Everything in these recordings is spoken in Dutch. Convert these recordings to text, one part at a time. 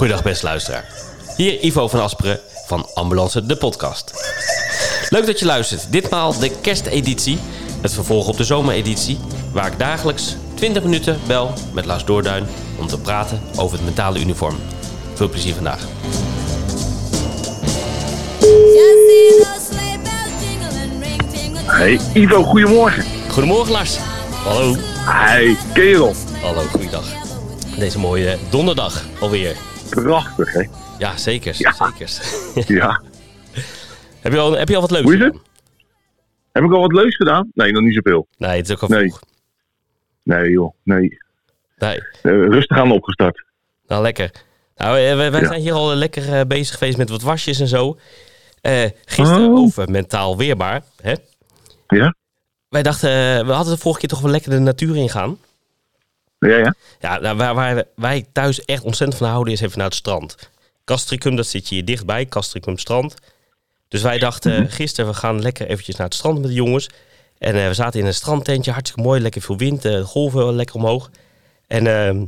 Goedendag beste luisteraar. Hier Ivo van Asperen van Ambulance de podcast. Leuk dat je luistert. Ditmaal de kersteditie, het vervolg op de zomereditie, waar ik dagelijks 20 minuten bel met Lars Doorduin om te praten over het mentale uniform. Veel plezier vandaag. Hey Ivo, goedemorgen. Goedemorgen Lars. Hallo. Hey kerel. Hallo, goeiedag. Deze mooie donderdag alweer. Prachtig hè. Ja, zeker. Ja. zeker. Ja. heb, je al, heb je al wat leuks Hoe is het? gedaan? Heb ik al wat leuks gedaan? Nee, nog niet zoveel. Nee, het is ook al Nee. vroeg. Nee joh, nee. Nee. Eh, rustig aan opgestart. Nou, lekker. Nou, eh, wij, wij Ja. zijn hier al lekker eh, bezig geweest met wat wasjes en zo. Eh, gisteren Oh. over mentaal weerbaar. Hè? Ja? Wij dachten, we hadden de vorige keer toch wel lekker de natuur ingaan. Ja, ja. Ja, nou, waar, waar wij thuis echt ontzettend van houden is even naar het strand. Castricum, dat zit je hier dichtbij. Castricum strand. Dus wij dachten Mhm. gisteren, we gaan lekker eventjes naar het strand met de jongens. En eh, we zaten in een strandtentje, hartstikke mooi, lekker veel wind, de golven wel lekker omhoog. En ehm,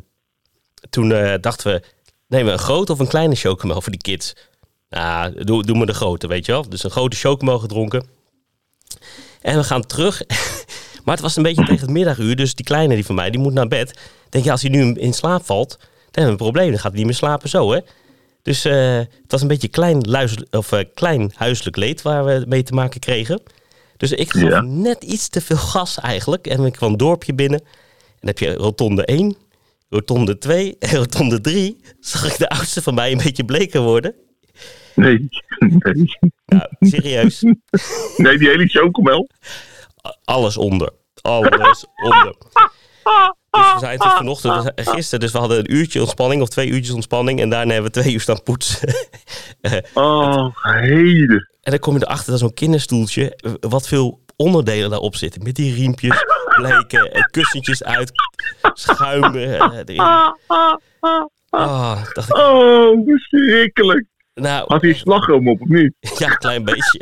toen eh, dachten we, nemen we een grote of een kleine chocomel voor die kids? Nou, doe, doe maar de grote, weet je wel. Dus een grote chocomel gedronken. En we gaan terug. maar het was een beetje tegen het middaguur, dus die kleine die van mij, die moet naar bed. Denk je, als hij nu in slaap valt, dan hebben we een probleem. Dan gaat hij niet meer slapen zo, hè. Dus eh, het was een beetje klein, of, eh, klein huiselijk leed waar we mee te maken kregen. Dus ik gaf Ja. net iets te veel gas eigenlijk. En ik kwam een dorpje binnen. En dan heb je rotonde 1, rotonde 2 en rotonde 3. Zag ik de oudste van mij een beetje bleker worden. Nee. Nee. Nou, serieus. Nee, die hele chocomel. Alles onder. Alles onder. Dus we zijn tot vanochtend, we zijn- gisteren, dus we hadden een uurtje ontspanning of twee uurtjes ontspanning. En daarna hebben we twee uur staan poetsen. Oh, heden. En dan kom je erachter dat zo'n kinderstoeltje, eh, wat veel onderdelen daarop zitten. Met die riempjes, bleken, eh, kussentjes uit, schuim eh, erin. Ah, dacht ik, Oh, verschrikkelijk. nou, Had hij slagroom op of niet? ja, een klein beetje.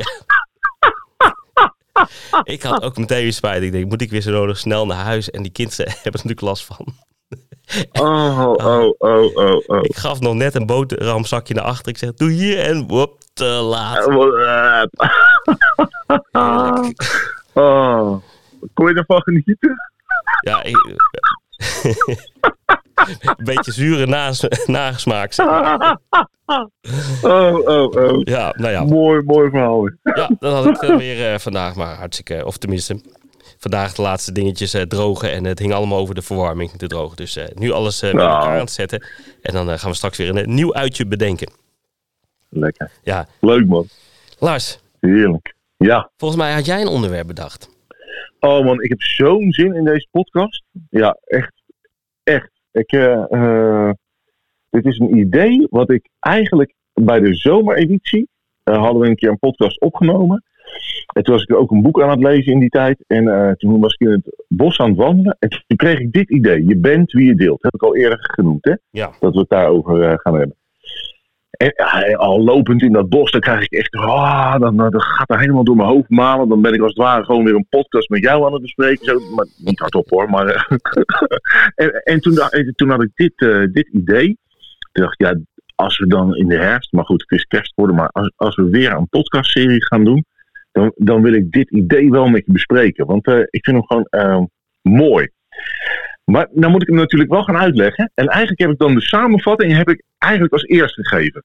ik had ook meteen weer spijt. Ik denk, moet ik weer zo nodig snel naar huis? En die kinderen hebben er natuurlijk last van. Oh, oh, oh, oh, oh. Ik gaf nog net een boterhamzakje naar achter. Ik zeg, doe hier en wop, te laat. Oh. Kon je ervan genieten? Ja, ik- beetje zure nas- nagesmaak. zeg maar. Oh, oh, oh. Ja, nou ja. Mooi, mooi verhaal. ja, dan had ik het weer eh, vandaag maar hartstikke... Of tenminste, vandaag de laatste dingetjes eh, drogen. En het hing allemaal over de verwarming te drogen. Dus eh, nu alles eh bij Nou. elkaar aan het zetten. En dan eh, gaan we straks weer een eh, nieuw uitje bedenken. Lekker. Ja, Leuk man. Lars, Heerlijk. Ja. volgens mij had jij een onderwerp bedacht. Oh man, ik heb zo'n zin in deze podcast. Ja, echt. Echt. Ik, eh, eh, dit is een idee wat ik eigenlijk bij de zomereditie eh, hadden we een keer een podcast opgenomen. En toen was ik ook een boek aan het lezen in die tijd. En toen was ik in het bos aan het wandelen. En toen kreeg ik dit idee. Je bent wie je deelt. Dat heb ik al eerder genoemd, hè? Ja. Dat we het daarover gaan hebben. En al lopend in dat bos, dan krijg ik echt, ah, dan, dan gaat er helemaal door mijn hoofd malen. Dan ben ik als het ware gewoon weer een podcast met jou aan het bespreken. Zo, maar niet hardop hoor, maar... en en toen, toen had ik dit, eh, dit idee. Toen dacht ik, ja, als we dan in de herfst, maar goed, het is kerst geworden, maar als, we weer een podcastserie gaan doen, dan, dan wil ik dit idee wel met je bespreken. Want eh, ik vind hem gewoon eh, mooi. Maar dan moet ik hem natuurlijk wel gaan uitleggen. En eigenlijk heb ik dan de samenvatting heb ik eigenlijk als eerste gegeven.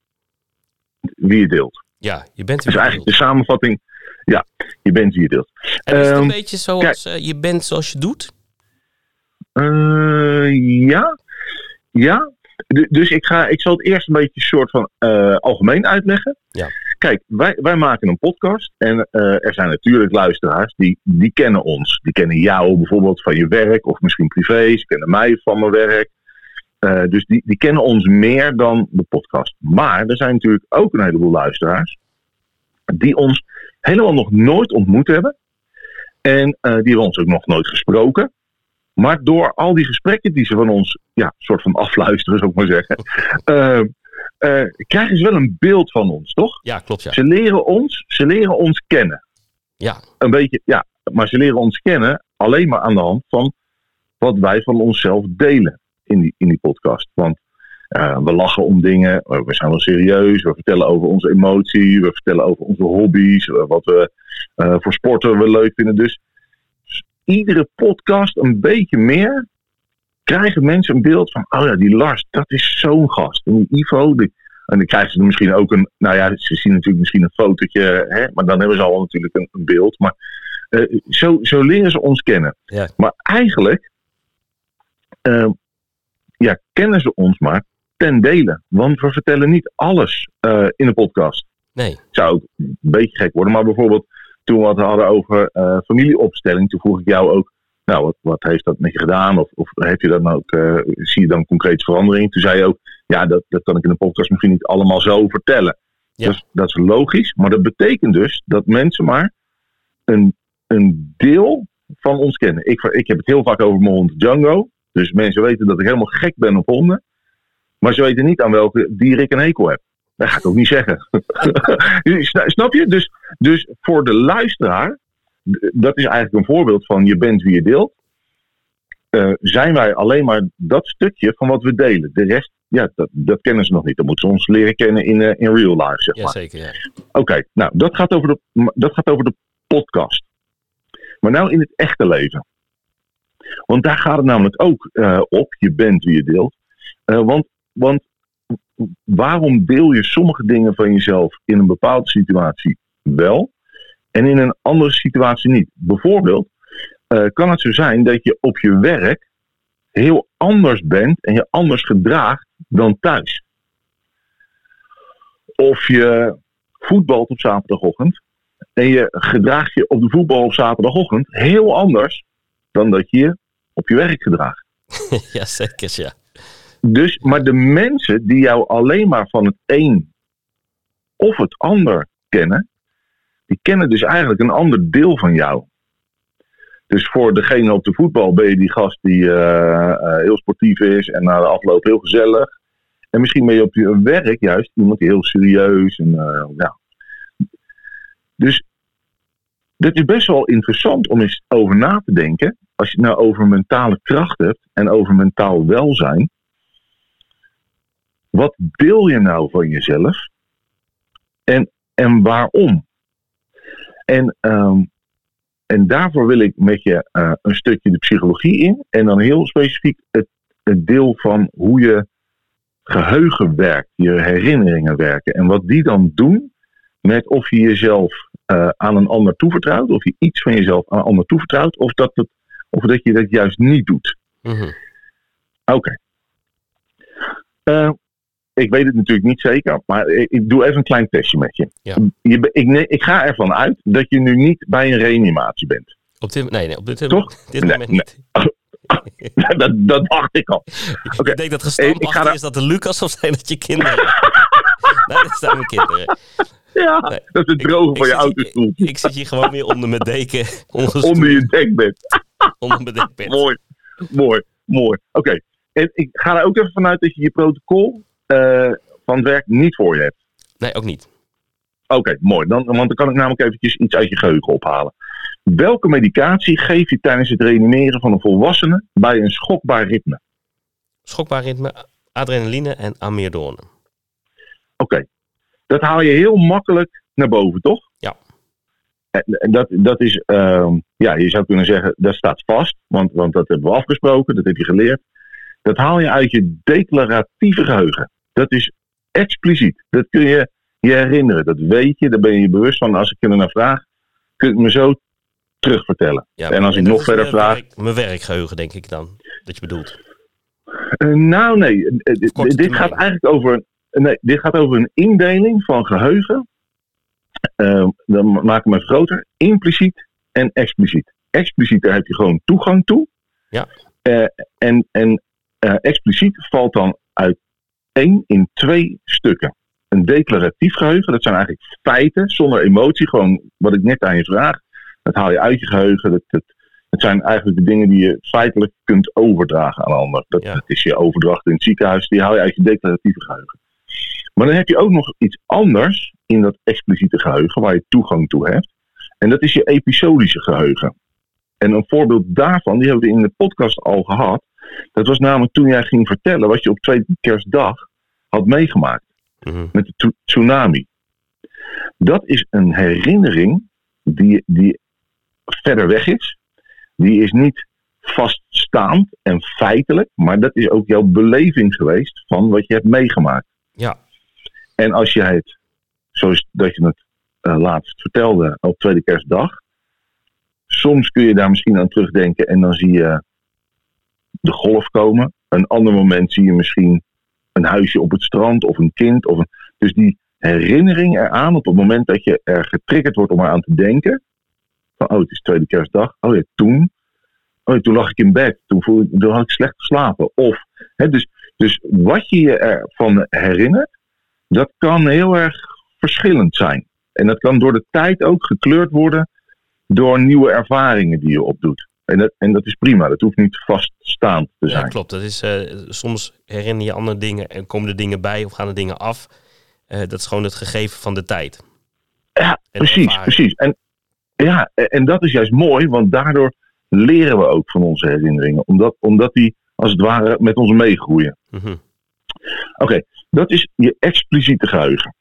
Wie je deelt. Ja, je bent Dus weer eigenlijk de samenvatting, ja, je bent wie je deelt. En is het een Ehm, beetje zoals eh, je bent zoals je doet? Eh, ja, ja. Dus ik, ga, ik zal het eerst een beetje een soort van eh, algemeen uitleggen. Ja. Kijk, wij, wij maken een podcast en eh, er zijn natuurlijk luisteraars die, die kennen ons. Die kennen jou bijvoorbeeld van je werk of misschien privé. Ze kennen mij van mijn werk. Eh, dus die, die kennen ons meer dan de podcast. Maar er zijn natuurlijk ook een heleboel luisteraars die ons helemaal nog nooit ontmoet hebben. En die hebben ons ook nog nooit gesproken. Maar door al die gesprekken die ze van ons, ja, soort van afluisteren, zou ik maar zeggen, eh, eh, krijgen ze wel een beeld van ons, toch? Ja, klopt ja. Ze leren ons, ze leren ons kennen. Ja, Een beetje, ja, maar ze leren ons kennen alleen maar aan de hand van wat wij van onszelf delen in die, in die podcast. Want Eh, we lachen om dingen, we zijn wel serieus, we vertellen over onze emotie, we vertellen over onze hobby's, wat we voor sporten we leuk vinden. Dus iedere podcast een beetje meer krijgen mensen een beeld van, oh ja, die Lars, dat is zo'n gast. En die Ivo, die, en dan krijgen ze misschien ook een, nou ja, ze zien natuurlijk misschien een fotootje, hè, maar dan hebben ze al natuurlijk een, een beeld. Maar eh, zo, zo leren ze ons kennen. Ja. Maar eigenlijk eh, ja, kennen ze ons maar ten dele. Want we vertellen niet alles eh, in de podcast. Nee. Zou ook een beetje gek worden. Maar bijvoorbeeld toen we het hadden over eh, familieopstelling, toen vroeg ik jou ook, nou, wat, wat heeft dat met je gedaan? Of, of heb je dat nou ook, eh, zie je dan concreet verandering? Toen zei je ook, ja, dat, dat kan ik in de podcast misschien niet allemaal zo vertellen. Ja. Dus dat is logisch, maar dat betekent dus dat mensen maar een, een deel van ons kennen. Ik, ik heb het heel vaak over mijn hond Django. Dus mensen weten dat ik helemaal gek ben op honden. Maar ze weten niet aan welke dier ik een hekel heb. Dat ga ik ook niet zeggen. Sna- Snap je? Dus, dus voor de luisteraar, dat is eigenlijk een voorbeeld van je bent wie je deelt. Eh, zijn wij alleen maar dat stukje van wat we delen. De rest, ja, dat, dat kennen ze nog niet. Dan moeten ze ons leren kennen in, eh, in real life, zeg maar. Jazeker, ja. Oké, nou, dat gaat, over de, dat gaat over de podcast. Maar nou in het echte leven. Want daar gaat het namelijk ook eh, op. Je bent wie je deelt. Want, want waarom deel je sommige dingen van jezelf in een bepaalde situatie wel en in een andere situatie niet? Bijvoorbeeld eh, kan het zo zijn dat je op je werk heel anders bent en je anders gedraagt dan thuis. Of je voetbalt op zaterdagochtend. En je gedraagt je op de voetbal op zaterdagochtend heel anders dan dat je je op je werk gedraagt. Jazeker, ja. Dus, maar de mensen die jou alleen maar van het een of het ander kennen, die kennen dus eigenlijk een ander deel van jou. Dus voor degene op de voetbal ben je die gast die eh, eh, heel sportief is en na de afloop heel gezellig. En misschien ben je op je werk juist iemand heel serieus en eh, ja. Dus dit is best wel interessant om eens over na te denken. Als je het nou over mentale kracht hebt en over mentaal welzijn. Wat deel je nou van jezelf? En, en waarom? En, ehm, en daarvoor wil ik met je eh, een stukje de psychologie in. En dan heel specifiek het, het deel van hoe je geheugen werkt, je herinneringen werken. En wat die dan doen met of je jezelf eh, aan een ander toevertrouwt, of je iets van jezelf aan een ander toevertrouwt, of dat, het, of dat je dat juist niet doet. Mhm. Oké. Eh, ik weet het natuurlijk niet zeker, maar ik, doe even een klein testje met je. Ja. je ik, ik ga ervan uit dat je nu niet bij een reanimatie bent. Op dit, nee, nee, op dit, Toch? dit moment nee. niet. dat, dat dacht ik al. Ik denk dat Ik- gestamp ik ga achter is dat de Lucas of zijn dat je kinderen. nee, dat zijn mijn kinderen. Ja, Nee, dat is het Ik- ik van je autostoel. Ik, ik zit hier gewoon weer onder mijn deken. Onder, Onder je dekbed. onder mijn dekbed. Mooi, mooi, mooi. Oké, en ik ga er ook even vanuit dat je je protocol van het werk niet voor je hebt. Nee, ook niet. Oké, mooi. Dan, want dan kan ik namelijk eventjes iets uit je geheugen ophalen. Welke medicatie geef je tijdens het reanimeren van een volwassene bij een schokbaar ritme? Schokbaar ritme, adrenaline en amirdone. Oké, dat haal je heel makkelijk naar boven, toch? Ja. En, en dat, dat is, ehm, ja, je zou kunnen zeggen, dat staat vast, want, want dat hebben we afgesproken, dat heb je geleerd. Dat haal je uit je declaratieve geheugen. Dat is expliciet. Dat kun je je herinneren, dat weet je, daar ben je je bewust van. Als ik je er naar vraag, kun je het me zo terugvertellen. Ja, En als ik nog verder vraag- werk- mijn werkgeheugen, denk ik dan. Dat je bedoelt. Eh, nou, nee. eh, eh, dit termijn. gaat eigenlijk over. Nee, dit gaat over een indeling van geheugen. Eh, dan maak ik even groter. Impliciet en expliciet. Expliciet, daar heb je gewoon toegang toe. Ja. En en expliciet valt dan uit één in twee stukken. Een declaratief geheugen, dat zijn eigenlijk feiten zonder emotie. Gewoon wat ik net aan je vraag. Dat haal je uit je geheugen. Dat, dat, het zijn eigenlijk de dingen die je feitelijk kunt overdragen aan een ander. Dat, Ja. dat is je overdracht in het ziekenhuis. Die haal je uit je declaratieve geheugen. Maar dan heb je ook nog iets anders in dat expliciete geheugen waar je toegang toe hebt. En dat is je episodische geheugen. En een voorbeeld daarvan, die hebben we in de podcast al gehad. Dat was namelijk toen jij ging vertellen wat je op tweede kerstdag had meegemaakt Mhm. met de tsu- tsunami. Dat is een herinnering die, die verder weg is. Die is niet vaststaand en feitelijk, maar dat is ook jouw beleving geweest van wat je hebt meegemaakt. Ja. En als jij het, zoals dat je het eh, laatst vertelde op tweede kerstdag, soms kun je daar misschien aan terugdenken en dan zie je de golf komen. Een ander moment zie je misschien een huisje op het strand of een kind. Of een, dus die herinnering eraan op het moment dat je er getriggerd wordt om eraan te denken. Van, oh, het is tweede kerstdag. Oh ja, toen. Oh ja, toen lag ik in bed. Toen, voel ik, toen had ik slecht geslapen. Of, hè, dus, dus wat je je ervan herinnert, dat kan heel erg verschillend zijn. En dat kan door de tijd ook gekleurd worden door nieuwe ervaringen die je opdoet. En dat, en dat is prima, dat hoeft niet vaststaand te Ja, zijn. klopt. Dat is, eh, soms herinner je andere dingen en komen er dingen bij of gaan er dingen af. Eh, dat is gewoon het gegeven van de tijd. Ja, En precies, precies. En, ja, en dat is juist mooi, want daardoor leren we ook van onze herinneringen. Omdat, omdat die als het ware met ons meegroeien. Mhm. Oké, dat is je expliciete geheugen.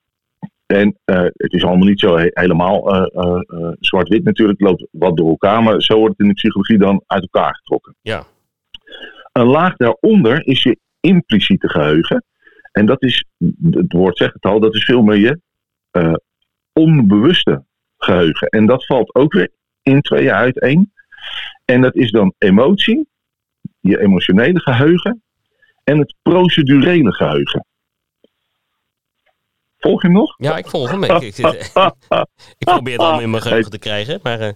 En eh, het is allemaal niet zo he- helemaal eh, eh, zwart-wit natuurlijk. Het loopt wat door elkaar, maar zo wordt het in de psychologie dan uit elkaar getrokken. Ja. Een laag daaronder is je impliciete geheugen. En dat is, het woord zegt het al, dat is veel meer je onbewuste geheugen. En dat valt ook weer in tweeën uiteen. En dat is dan emotie, je emotionele geheugen en het procedurele geheugen. Volg je hem nog? ja, ik volg hem. Ik, ik, ik probeer het allemaal in mijn geheugen te krijgen. Maar eh,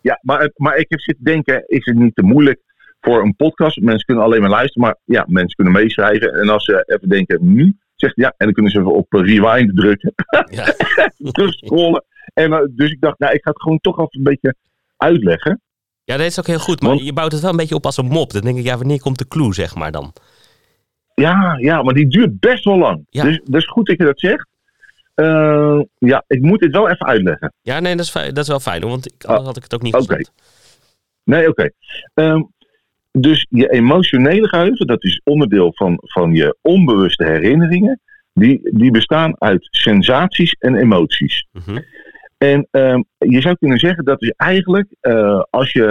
Ja, maar, het- maar ik heb zitten denken, is het niet te moeilijk voor een podcast? Mensen kunnen alleen maar luisteren, maar ja, mensen kunnen meeschrijven. En als ze even denken, nu, zegt ja, en dan kunnen ze even op eh, rewind drukken, ja. terugscrollen. En, eh, dus ik dacht, nou, ik ga het gewoon toch even een beetje uitleggen. ja, dat is ook heel goed. Maar Want- je bouwt het wel een beetje op als een mop. Dan denk ik, ja, wanneer komt de clue, zeg maar dan? Ja, ja, maar die duurt best wel lang. Ja. Dus is goed dat je dat zegt. Eh, ja, ik moet dit wel even uitleggen. Ja, nee, dat is, dat is wel fijn, want ik, anders had ik het ook niet Ah, oké. Nee, oké. Ehm, dus je emotionele geheugen, dat is onderdeel van, van je onbewuste herinneringen. Die, die bestaan uit sensaties en emoties. Mhm. En ehm, je zou kunnen zeggen dat is eigenlijk eh, als je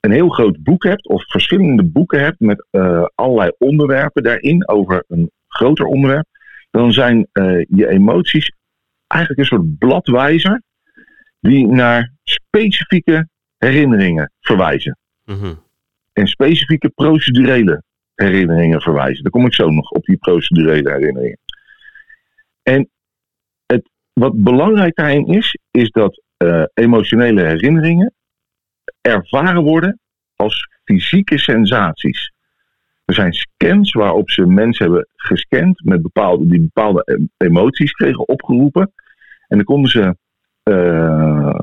een heel groot boek hebt of verschillende boeken hebt met eh, allerlei onderwerpen daarin over een groter onderwerp, dan zijn eh, je emoties eigenlijk een soort bladwijzer die naar specifieke herinneringen verwijzen. Mhm. En specifieke procedurele herinneringen verwijzen. Daar kom ik zo nog op die procedurele herinneringen. En het, wat belangrijk daarin is, is dat eh, emotionele herinneringen ervaren worden als fysieke sensaties. Er zijn scans waarop ze mensen hebben gescand met bepaalde, die bepaalde em- emoties kregen opgeroepen. En dan konden ze, eh,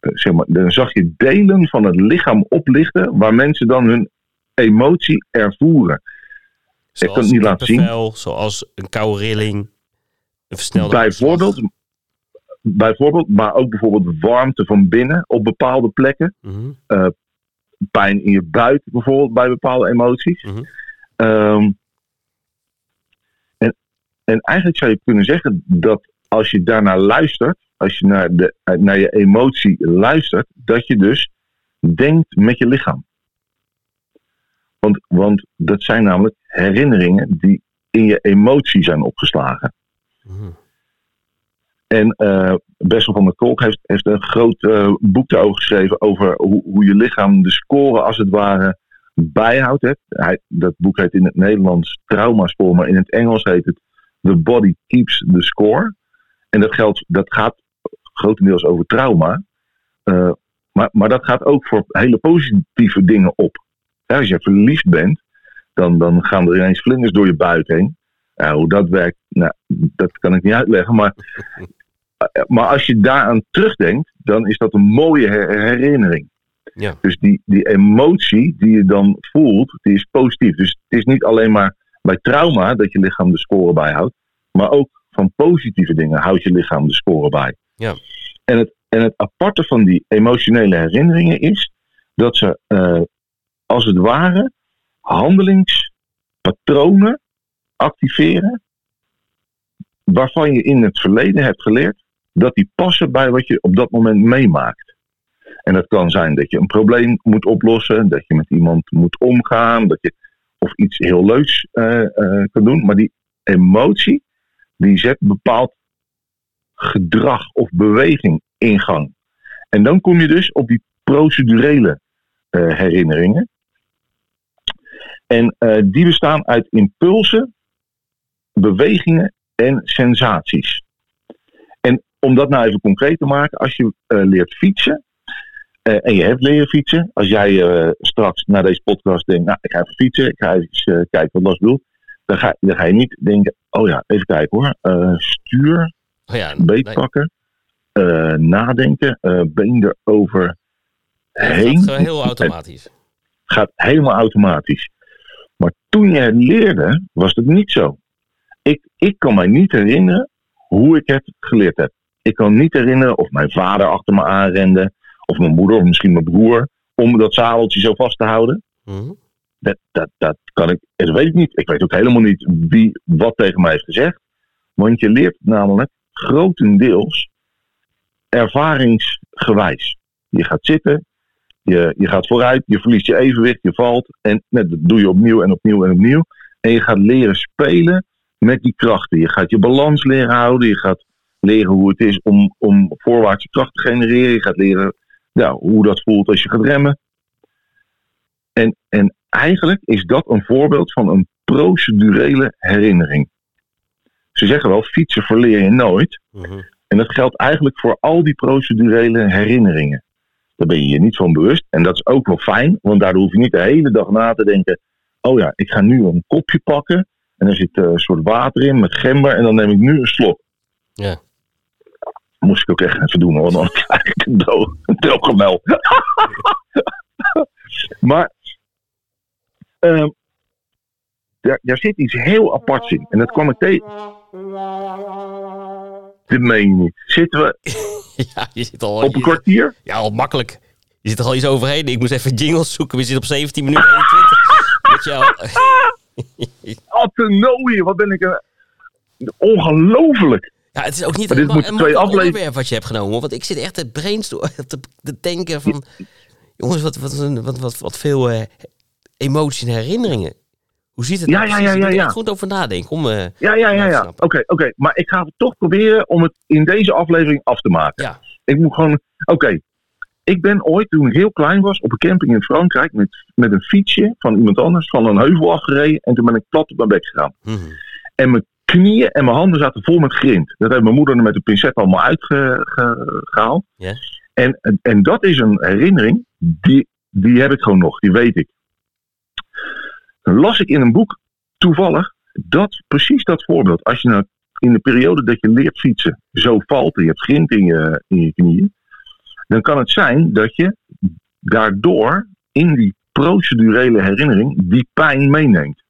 zeg maar, dan zag je delen van het lichaam oplichten waar mensen dan hun emotie ervoeren. kan het niet laten zien. Zoals een koude rilling. Een versnelde Bijvoorbeeld, bijvoorbeeld, maar ook bijvoorbeeld warmte van binnen op bepaalde plekken. Mhm. Pijn in je buik bijvoorbeeld bij bepaalde emoties. Mhm. Ehm, en, en eigenlijk zou je kunnen zeggen dat als je daarnaar luistert, als je naar, de, naar je emotie luistert, dat je dus denkt met je lichaam. Want, want dat zijn namelijk herinneringen die in je emotie zijn opgeslagen. Mhm. En eh Bessel van der Kolk heeft, een groot eh, boek daarover geschreven. Over hoe, hoe je lichaam de score als het ware bijhoudt. Hij, dat boek heet in het Nederlands Traumaspoor, maar in het Engels heet het The Body Keeps the Score. En dat, geldt, dat gaat grotendeels over trauma. Eh, maar, maar dat gaat ook voor hele positieve dingen op. Als je verliefd bent, dan, dan gaan er ineens vlinders door je buik heen. Ja, hoe dat werkt, nou, dat kan ik niet uitleggen. Maar, maar als je daaraan terugdenkt, dan is dat een mooie her- herinnering. Ja. Dus die, die emotie die je dan voelt, die is positief. Dus het is niet alleen maar bij trauma dat je lichaam de score bijhoudt. Maar ook van positieve dingen houdt je lichaam de score bij. Ja. En, het, en het aparte van die emotionele herinneringen is dat ze eh, als het ware handelingspatronen activeren waarvan je in het verleden hebt geleerd dat die passen bij wat je op dat moment meemaakt. En dat kan zijn dat je een probleem moet oplossen, dat je met iemand moet omgaan, dat je of iets heel leuks uh, uh, kan doen. Maar die emotie, die zet bepaald gedrag of beweging in gang. En dan kom je dus op die procedurele uh, herinneringen. En die bestaan uit impulsen, bewegingen en sensaties. En om dat nou even concreet te maken, als je leert fietsen, uh, en je hebt leren fietsen. Als jij uh, straks naar deze podcast denkt, nou, ik ga even fietsen, ik ga even uh, kijken wat Lars doet. Dan ga, dan ga je niet denken, oh ja, even kijken hoor. stuur, oh ja, beet nee. pakken, nadenken, been erover heen. gaat heel automatisch. Gaat helemaal automatisch. Maar toen je het leerde, was het niet zo. Ik, ik kan mij niet herinneren hoe ik het geleerd heb. Ik kan niet herinneren of mijn vader achter me aanrende of mijn moeder, of misschien mijn broer, om dat zadeltje zo vast te houden. Mm-hmm. Dat, dat, dat kan ik, dat weet ik niet. Ik weet ook helemaal niet wie wat tegen mij heeft gezegd. Want je leert namelijk grotendeels ervaringsgewijs. Je gaat zitten, je, je gaat vooruit, je verliest je evenwicht, je valt. En net, dat doe je opnieuw en opnieuw en opnieuw. En je gaat leren spelen met die krachten. Je gaat je balans leren houden. Je gaat leren hoe het is om, om voorwaartse kracht te genereren. Je gaat leren ja, hoe dat voelt als je gaat remmen. En, en eigenlijk is dat een voorbeeld van een procedurele herinnering. Ze zeggen wel, fietsen verleer je nooit. Mhm. En dat geldt eigenlijk voor al die procedurele herinneringen. Daar ben je je niet van bewust. En dat is ook wel fijn, want daardoor hoef je niet de hele dag na te denken: oh ja, ik ga nu een kopje pakken. En er zit een soort water in met gember. En dan neem ik nu een slok. Ja moest ik ook echt even doen, want dan krijg ik een, do een dogemel. maar uh, daar, daar zit iets heel aparts in. En dat kwam ik tegen. Dit meen je niet. Zitten we ja, je zit al, op een kwartier? Ja, al makkelijk. Je zit er al iets overheen. Ik moest even jingles zoeken. We zitten op 17 minuten 21. Weet je al. Atenoïe, wat ben ik een... Ongelooflijk. Ja, het is ook niet maar dit een, een twee onderwerp wat je hebt genomen. Want ik zit echt te brainstormen, te, te denken van... Jongens, wat, wat, wat, wat, wat veel uh, emoties en herinneringen. Hoe ziet het ja, nou? Ja, ja, ja, ja. goed over nadenken. Om, uh, ja, ja, ja. ja. Oké, oké. Okay, Maar ik ga het toch proberen om het in deze aflevering af te maken. Ja. Ik moet gewoon... Oké. Okay. Ik ben ooit, toen ik heel klein was, op een camping in Frankrijk... met, met een fietsje van iemand anders van een heuvel afgereden. En toen ben ik plat op mijn bek gegaan. Mm -hmm. En mijn knieën en mijn handen zaten vol met grind. Dat heeft mijn moeder er met een pincet allemaal uitgehaald. En, en, en, dat is een herinnering, die, die heb ik gewoon nog, die weet ik. Dan las ik in een boek toevallig dat precies dat voorbeeld. Als je nou in de periode dat je leert fietsen zo valt en je hebt grind in je, in je knieën, dan kan het zijn dat je daardoor in die procedurele herinnering die pijn meeneemt.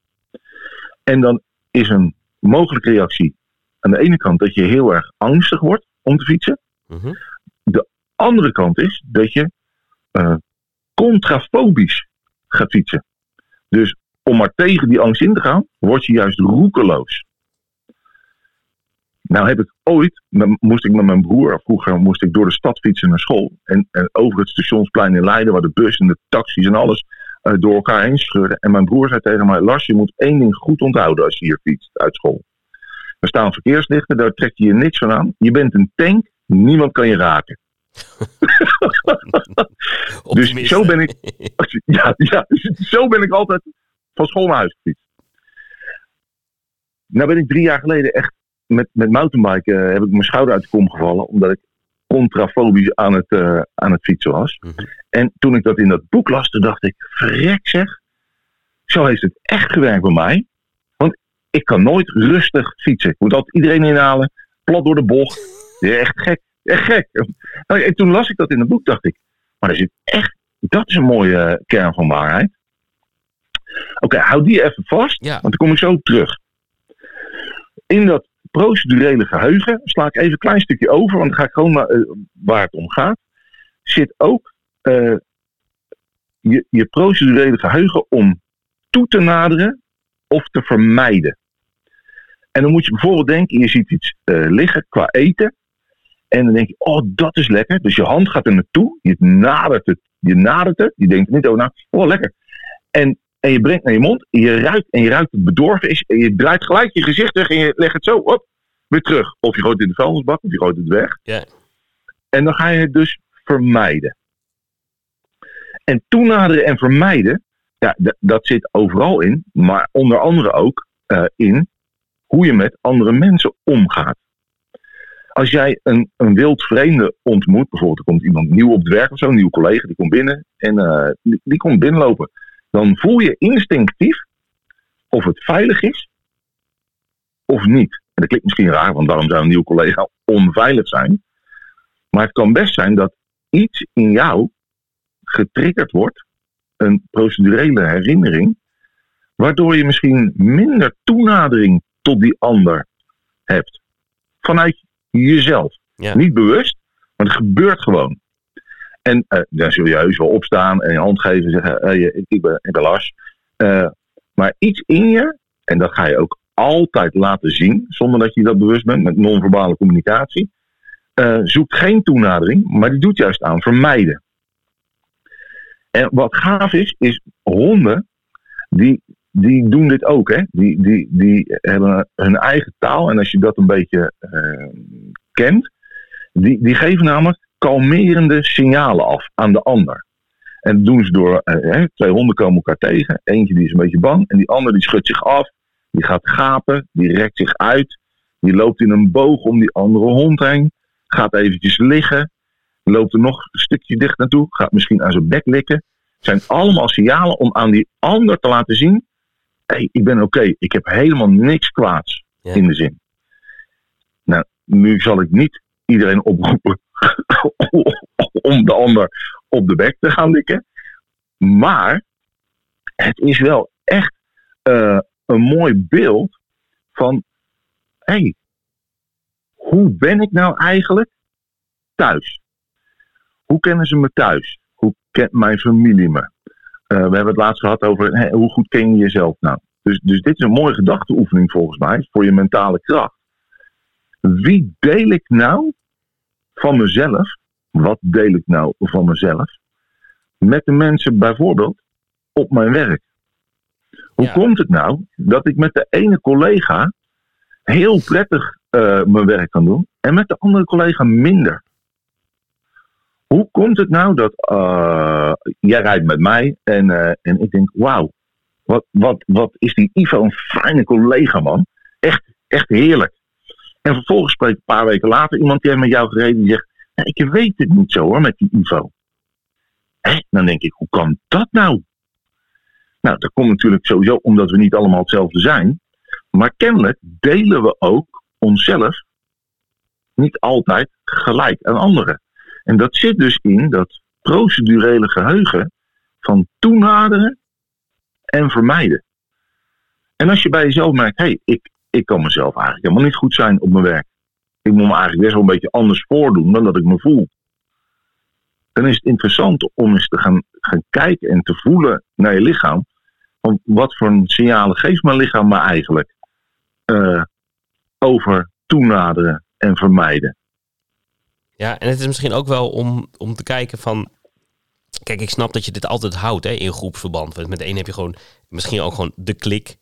En dan is een mogelijke reactie aan de ene kant dat je heel erg angstig wordt om te fietsen. Mm-hmm. De andere kant is dat je uh, contrafobisch gaat fietsen. Dus om maar tegen die angst in te gaan, word je juist roekeloos. Nou heb ik ooit, moest ik met mijn broer, vroeger moest ik door de stad fietsen naar school. En, en over het stationsplein in Leiden, waar de bus en de taxis en alles uh, door elkaar heen scheurden. En mijn broer zei tegen mij, Lars, je moet één ding goed onthouden als je hier fietst uit school. Er staan verkeerslichten, daar trek je je niks van aan. Je bent een tank, niemand kan je raken. dus zo ben ik, ja, ja, zo ben ik altijd van school naar huis gefietst. Nou ben ik drie jaar geleden echt met, met mountainbiken uh, heb ik mijn schouder uit de kom gevallen. Omdat ik contrafobisch aan het, uh, aan het fietsen was. Mm-hmm. En toen ik dat in dat boek las, toen dacht ik, verrek zeg. Zo heeft het echt gewerkt bij mij. Want ik kan nooit rustig fietsen. Ik moet altijd iedereen inhalen. Plat door de bocht. Ja, echt gek. Echt gek. En toen las ik dat in het boek, dacht ik. Maar er zit echt, dat is een mooie kern van waarheid. Oké, okay, hou die even vast. Ja. Want dan kom ik zo terug. In dat procedurele geheugen, sla ik even een klein stukje over, want dan ga ik gewoon naar uh, waar het om gaat. Zit ook uh, je, je procedurele geheugen om toe te naderen of te vermijden. En dan moet je bijvoorbeeld denken, je ziet iets eh, liggen qua eten. En dan denk je, oh, dat is lekker. Dus je hand gaat er naartoe, je nadert het, je nadert het. Je denkt niet over na, oh, lekker. En, en je brengt naar je mond, en je ruikt, en je ruikt het bedorven is. En je draait gelijk je gezicht weg en je legt het zo op, weer terug. Of je gooit het in de vuilnisbak, of je gooit het weg. Ja. En dan ga je het dus vermijden. En toenaderen en vermijden, ja, dat zit overal in. Maar onder andere ook eh, in hoe je met andere mensen omgaat. Als jij een, een wild vreemde ontmoet, bijvoorbeeld er komt iemand nieuw op het werk of zo, een nieuwe collega, die komt binnen en eh, die, die komt binnenlopen. Dan voel je instinctief of het veilig is of niet. En dat klinkt misschien raar, want waarom zou een nieuwe collega onveilig zijn? Maar het kan best zijn dat iets in jou getriggerd wordt, een procedurele herinnering, waardoor je misschien minder toenadering tot die ander hebt. Vanuit jezelf. Ja. Niet bewust, maar het gebeurt gewoon. En eh, dan zul je heus wel opstaan en je hand geven en zeggen: hey, ik, ben, ik. Eh, maar iets in je, en dat ga je ook altijd laten zien, zonder dat je dat bewust bent, met non-verbale communicatie, eh, zoekt geen toenadering, maar die doet juist aan vermijden. En wat gaaf is, is honden, die, die doen dit ook. Hè? Die, die, die hebben hun eigen taal. En als je dat een beetje eh, kent, die, die geven namelijk kalmerende signalen af aan de ander. En dat doen ze door, eh, hè, twee honden komen elkaar tegen. Eentje die is een beetje bang en die andere die schudt zich af. Die gaat gapen, die rekt zich uit. Die loopt in een boog om die andere hond heen. Gaat eventjes liggen. Loopt er nog een stukje dicht naartoe. Gaat misschien aan zijn bek likken. Het zijn allemaal signalen om aan die ander te laten zien. Hé, hey, ik ben oké. Ik heb helemaal niks kwaads Ja. in de zin. Nou, nu zal ik niet iedereen oproepen om de ander op de bek te gaan likken. Maar het is wel echt eh, een mooi beeld van, hé, hey, hoe ben ik nou eigenlijk thuis? Hoe kennen ze me thuis? Hoe kent mijn familie me? Eh, we hebben het laatst gehad over hoe goed ken je jezelf nou? Dus, dus dit is een mooie gedachteoefening volgens mij voor je mentale kracht. Wie deel ik nou van mezelf? Wat deel ik nou van mezelf? Met de mensen bijvoorbeeld op mijn werk. Hoe Ja. komt het nou dat ik met de ene collega heel prettig eh, mijn werk kan doen en met de andere collega minder? Hoe komt het nou dat eh, jij rijdt met mij en, eh, en ik denk, wauw, wat, wat, wat is die Ivo een fijne collega man. Echt, echt heerlijk. En vervolgens spreekt een paar weken later iemand die heeft met jou gereden die zegt, "Ja, ik weet het niet zo hoor met die Ivo. Hè? Dan denk ik, hoe kan dat nou? Nou, dat komt natuurlijk sowieso omdat we niet allemaal hetzelfde zijn. Maar kennelijk delen we ook onszelf niet altijd gelijk aan anderen. En dat zit dus in dat procedurele geheugen van toenaderen en vermijden. En als je bij jezelf merkt, hé, hey, ik, ik kan mezelf eigenlijk helemaal niet goed zijn op mijn werk. Ik moet me eigenlijk best wel een beetje anders voordoen dan dat ik me voel. Dan is het interessant om eens te gaan, gaan kijken en te voelen naar je lichaam. Wat voor signalen geeft mijn lichaam me eigenlijk eh, over toenaderen en vermijden. Ja, en het is misschien ook wel om, om te kijken van... Kijk, ik snap dat je dit altijd houdt hè, in groepsverband. Want met de een heb je gewoon misschien ook gewoon de klik.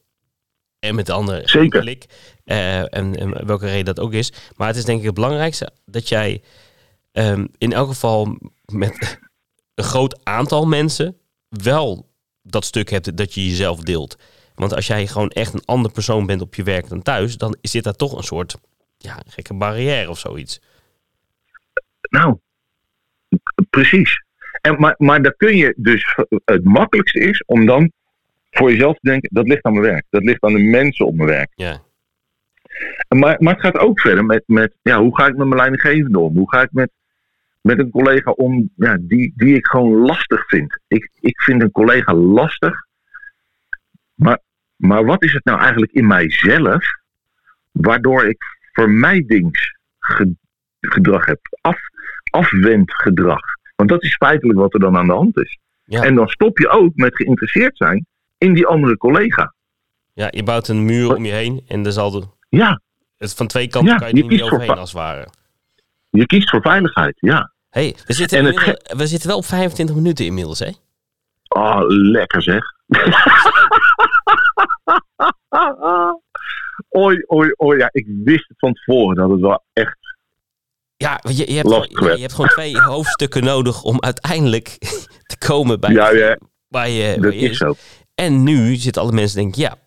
En met de andere Zeker. klik. Eh, en, en welke reden dat ook is. Maar het is denk ik het belangrijkste dat jij ehm, in elk geval met een groot aantal mensen wel dat stuk hebt dat je jezelf deelt. Want als jij gewoon echt een ander persoon bent op je werk dan thuis, dan zit daar toch een soort ja, gekke barrière of zoiets. Nou, precies. En, maar, maar dan kun je dus, het makkelijkste is om dan voor jezelf te denken, dat ligt aan mijn werk. Dat ligt aan de mensen op mijn werk. Ja, Maar, maar het gaat ook verder met, met ja, hoe ga ik met mijn leidinggevende om? Hoe ga ik met, met een collega om ja, die, die ik gewoon lastig vind? Ik, ik vind een collega lastig. Maar, maar wat is het nou eigenlijk in mijzelf waardoor ik vermijdingsgedrag heb? Af, afwendgedrag. Want dat is feitelijk wat er dan aan de hand is. Ja. En dan stop je ook met geïnteresseerd zijn in die andere collega. Ja, je bouwt een muur om je heen en er zal de, Ja, het, van twee kanten Ja, kan je je niet voor overheen als het ware. je kiest voor veiligheid, ja. hey, we, zitten En het inmiddels- we zitten wel op 25 minuten inmiddels, hè? Oh, lekker zeg. Oei, oei, oei. Ja, ik wist het van tevoren dat het wel echt... Ja, je, je, hebt, gewoon, ja, je hebt gewoon twee hoofdstukken nodig om uiteindelijk te komen bij Ja, ja, waar je, waar dat je is zo. En nu zitten alle mensen denken, ja,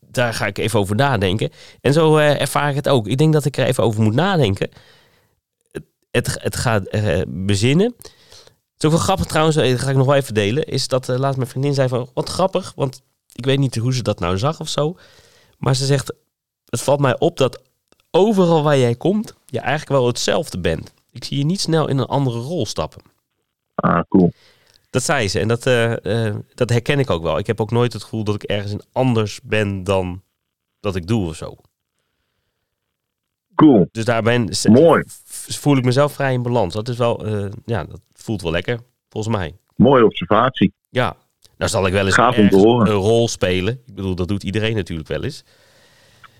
daar ga ik even over nadenken. En zo eh, ervaar ik het ook. Ik denk dat ik er even over moet nadenken. Het, het, gaat eh, bezinnen. Het is grappig trouwens, eh, dat ga ik nog wel even delen. Is dat laatst mijn vriendin zei van, wat grappig. Want ik weet niet hoe ze dat nou zag of zo. Maar ze zegt, het valt mij op dat overal waar jij komt, je eigenlijk wel hetzelfde bent. Ik zie je niet snel in een andere rol stappen. Ah, cool. Dat zei ze en dat, eh, eh, dat herken ik ook wel. Ik heb ook nooit het gevoel dat ik ergens in anders ben dan dat ik doe of zo. Cool. Dus daar ben, Mooi. voel ik mezelf vrij in balans. Dat is wel, eh, ja, dat voelt wel lekker, volgens mij. Mooie observatie. Ja, nou zal ik wel eens ergens een rol spelen. Ik bedoel, dat doet iedereen natuurlijk wel eens.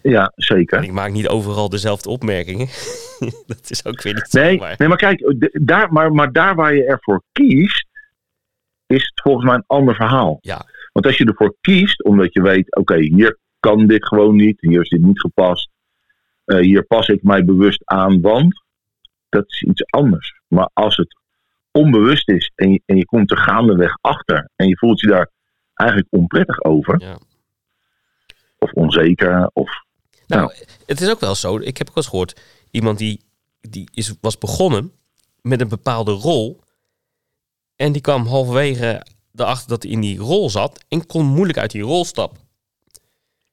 Ja, En zeker. ik maak niet overal dezelfde opmerkingen. dat is ook weer niet zo. Nee, maar- nee maar kijk, daar, maar, maar daar waar je ervoor kiest, is het volgens mij een ander verhaal. Ja, Want als je ervoor kiest, omdat je weet, oké, hier kan dit gewoon niet, hier is dit niet gepast, eh, hier pas ik mij bewust aan, want dat is iets anders. Maar als het onbewust is en je, en je komt er gaandeweg achter en je voelt je daar eigenlijk onprettig over, ja. of onzeker, of Nou, het is ook wel zo. Ik heb ook eens gehoord. Iemand die, die is, was begonnen met een bepaalde rol. En die kwam halverwege erachter dat hij in die rol zat. En kon moeilijk uit die rol stappen.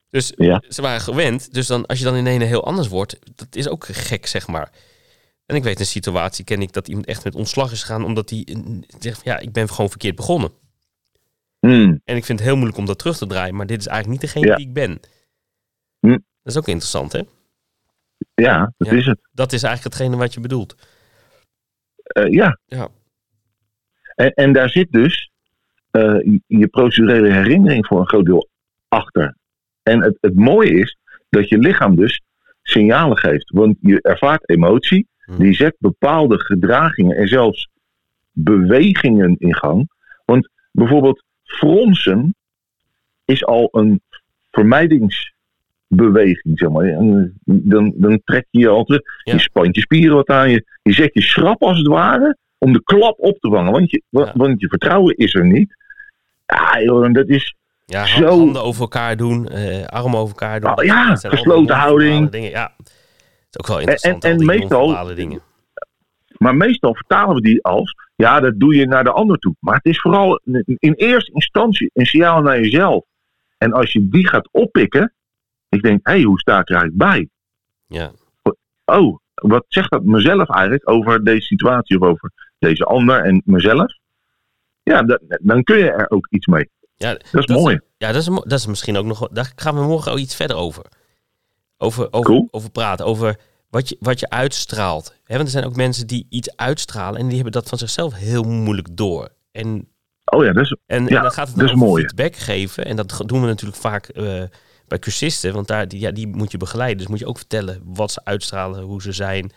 Dus Ja. ze waren gewend. Dus dan, als je dan in een heel anders wordt. Dat is ook gek, zeg maar. En ik weet een situatie, ken ik, dat iemand echt met ontslag is gegaan. Omdat hij eh, zegt, ja, ik ben gewoon verkeerd begonnen. hmm, En ik vind het heel moeilijk om dat terug te draaien. Maar dit is eigenlijk niet degene Ja. die ik ben. Hm. Dat is ook interessant, hè? ja, dat Ja. is het. Dat is eigenlijk hetgene wat je bedoelt. Eh, ja. Ja. En, en daar zit dus eh, je- procedurele herinnering voor een groot deel achter. En het, het mooie is dat je lichaam dus signalen geeft. Want je ervaart emotie, Hm. die zet bepaalde gedragingen en zelfs bewegingen in gang. Want bijvoorbeeld fronsen is al een vermijdingsbeweging, zeg maar. En Dan, dan trek je je al terug. Ja. Je spant je spieren wat aan je. Je zet je schrap als het ware om de klap op te vangen. Want je, Ja. want je vertrouwen is er niet. Ja, joh, dat is. Ja, Zo. handen over elkaar doen, eh, armen over elkaar doen. Oh, ja, Dat gesloten houding. Dingen. Ja, het is ook wel interessant, en- en meestal- dingen. Maar meestal vertalen we die als. Ja, dat doe je naar de ander toe. Maar het is vooral in in eerste instantie een signaal naar jezelf. En als je die gaat oppikken. Ik denk, hé, hey, hoe sta ik er eigenlijk bij? Ja, Oh, wat zegt dat mezelf eigenlijk over deze situatie of over deze ander en mezelf? Ja, da- dan kun je er ook iets mee. ja, Dat is mooi. ja dat, is, dat is misschien ook nog... Daar gaan we morgen ook iets verder over. Over, over, Cool. over praten, over wat je, wat je uitstraalt. Hè, want er zijn ook mensen die iets uitstralen... en die hebben dat van zichzelf heel moeilijk door. En Oh ja, dat is, En, Ja, en dan gaat het mooi. feedback geven. En dat doen we natuurlijk vaak eh, bij cursisten. Want daar, die, ja, die moet je begeleiden. Dus moet je ook vertellen wat ze uitstralen, hoe ze zijn.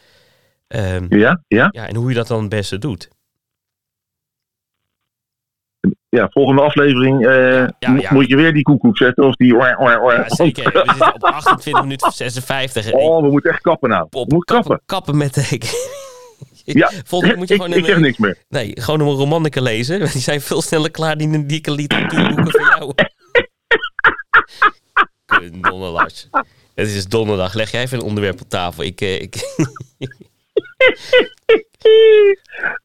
Ehm, ja, ja. ja, en hoe je dat dan het beste doet. Ja, volgende aflevering eh, ja, mo- ja. moet je weer die koekoek zetten of die... Ja, zeker. We zitten op 28 minuten 56. En Oh, we moeten echt kappen nou. op We moeten kappen, kappen. kappen met de... Ja, Volgende keer moet je ik, gewoon ik een, niks meer. nee, gewoon een romantica lezen. Die zijn veel sneller klaar die een dikke literatuurboeken voor jou. Donderdag. Het is donderdag. Leg jij even een onderwerp op tafel. Ik, eh, ik,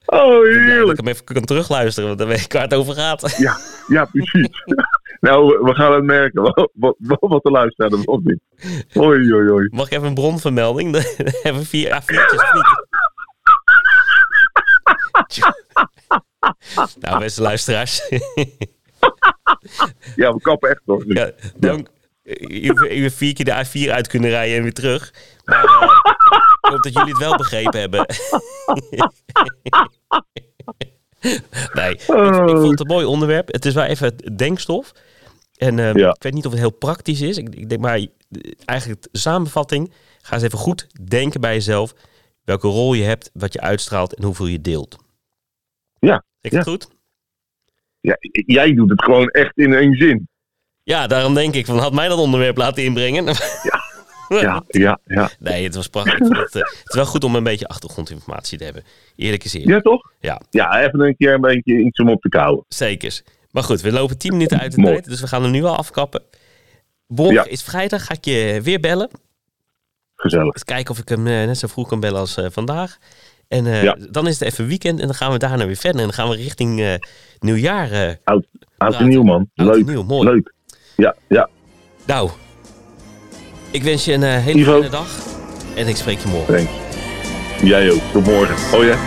Oh, dat ik heerlijk. hem even kan terugluisteren, want dan weet ik waar het over gaat. Ja, ja precies. nou, we- gaan het merken. Wat, wat, wat de luisteraar er of niet. Oei, oei, oei. Mag ik even een bronvermelding? even vier A4'tjes of niet? nou, beste luisteraars. Ja, we kappen echt nog. ja, dank. Je je vier keer de A4 uit kunnen rijden en weer terug. Maar eh, ik hoop dat jullie het wel begrepen hebben. Nee, ik, Oh. ik vond het een mooi onderwerp. Het is wel even denkstof. En eh, Ja. ik weet niet of het heel praktisch is. Ik, ik denk maar, eigenlijk de samenvatting. Ga eens even goed denken bij jezelf. Welke rol je hebt, wat je uitstraalt en hoeveel je deelt. Ja, Zeg ik het goed? Ja, jij doet het gewoon echt in één zin. Ja, daarom denk ik van had mij dat onderwerp laten inbrengen. Ja, ja, ja. Nee, het was prachtig. Het, eh, het is wel goed om een beetje achtergrondinformatie te hebben. Eerlijk is eerlijk. Ja, toch? Ja. Ja, even een keer een beetje iets om op te kouwen. Zekers. Maar goed, we lopen 10 minuten uit de Mooi. tijd, dus we gaan hem nu al afkappen. Morgen Ja. is vrijdag, ga ik je weer bellen. Gezellig. Eens kijken of ik hem eh, net zo vroeg kan bellen als eh, vandaag. En Ja. dan is het even weekend en dan gaan we daarna weer verder. En dan gaan we richting nieuwjaar. Oud Praten. en nieuw, man. Oud en Leuk. nieuw, mooi. Leuk. Ja, ja. Nou, ik wens je een eh, hele Ivo. fijne dag. En ik spreek je morgen. Thanks. Jij ook. Tot morgen. Oh ja?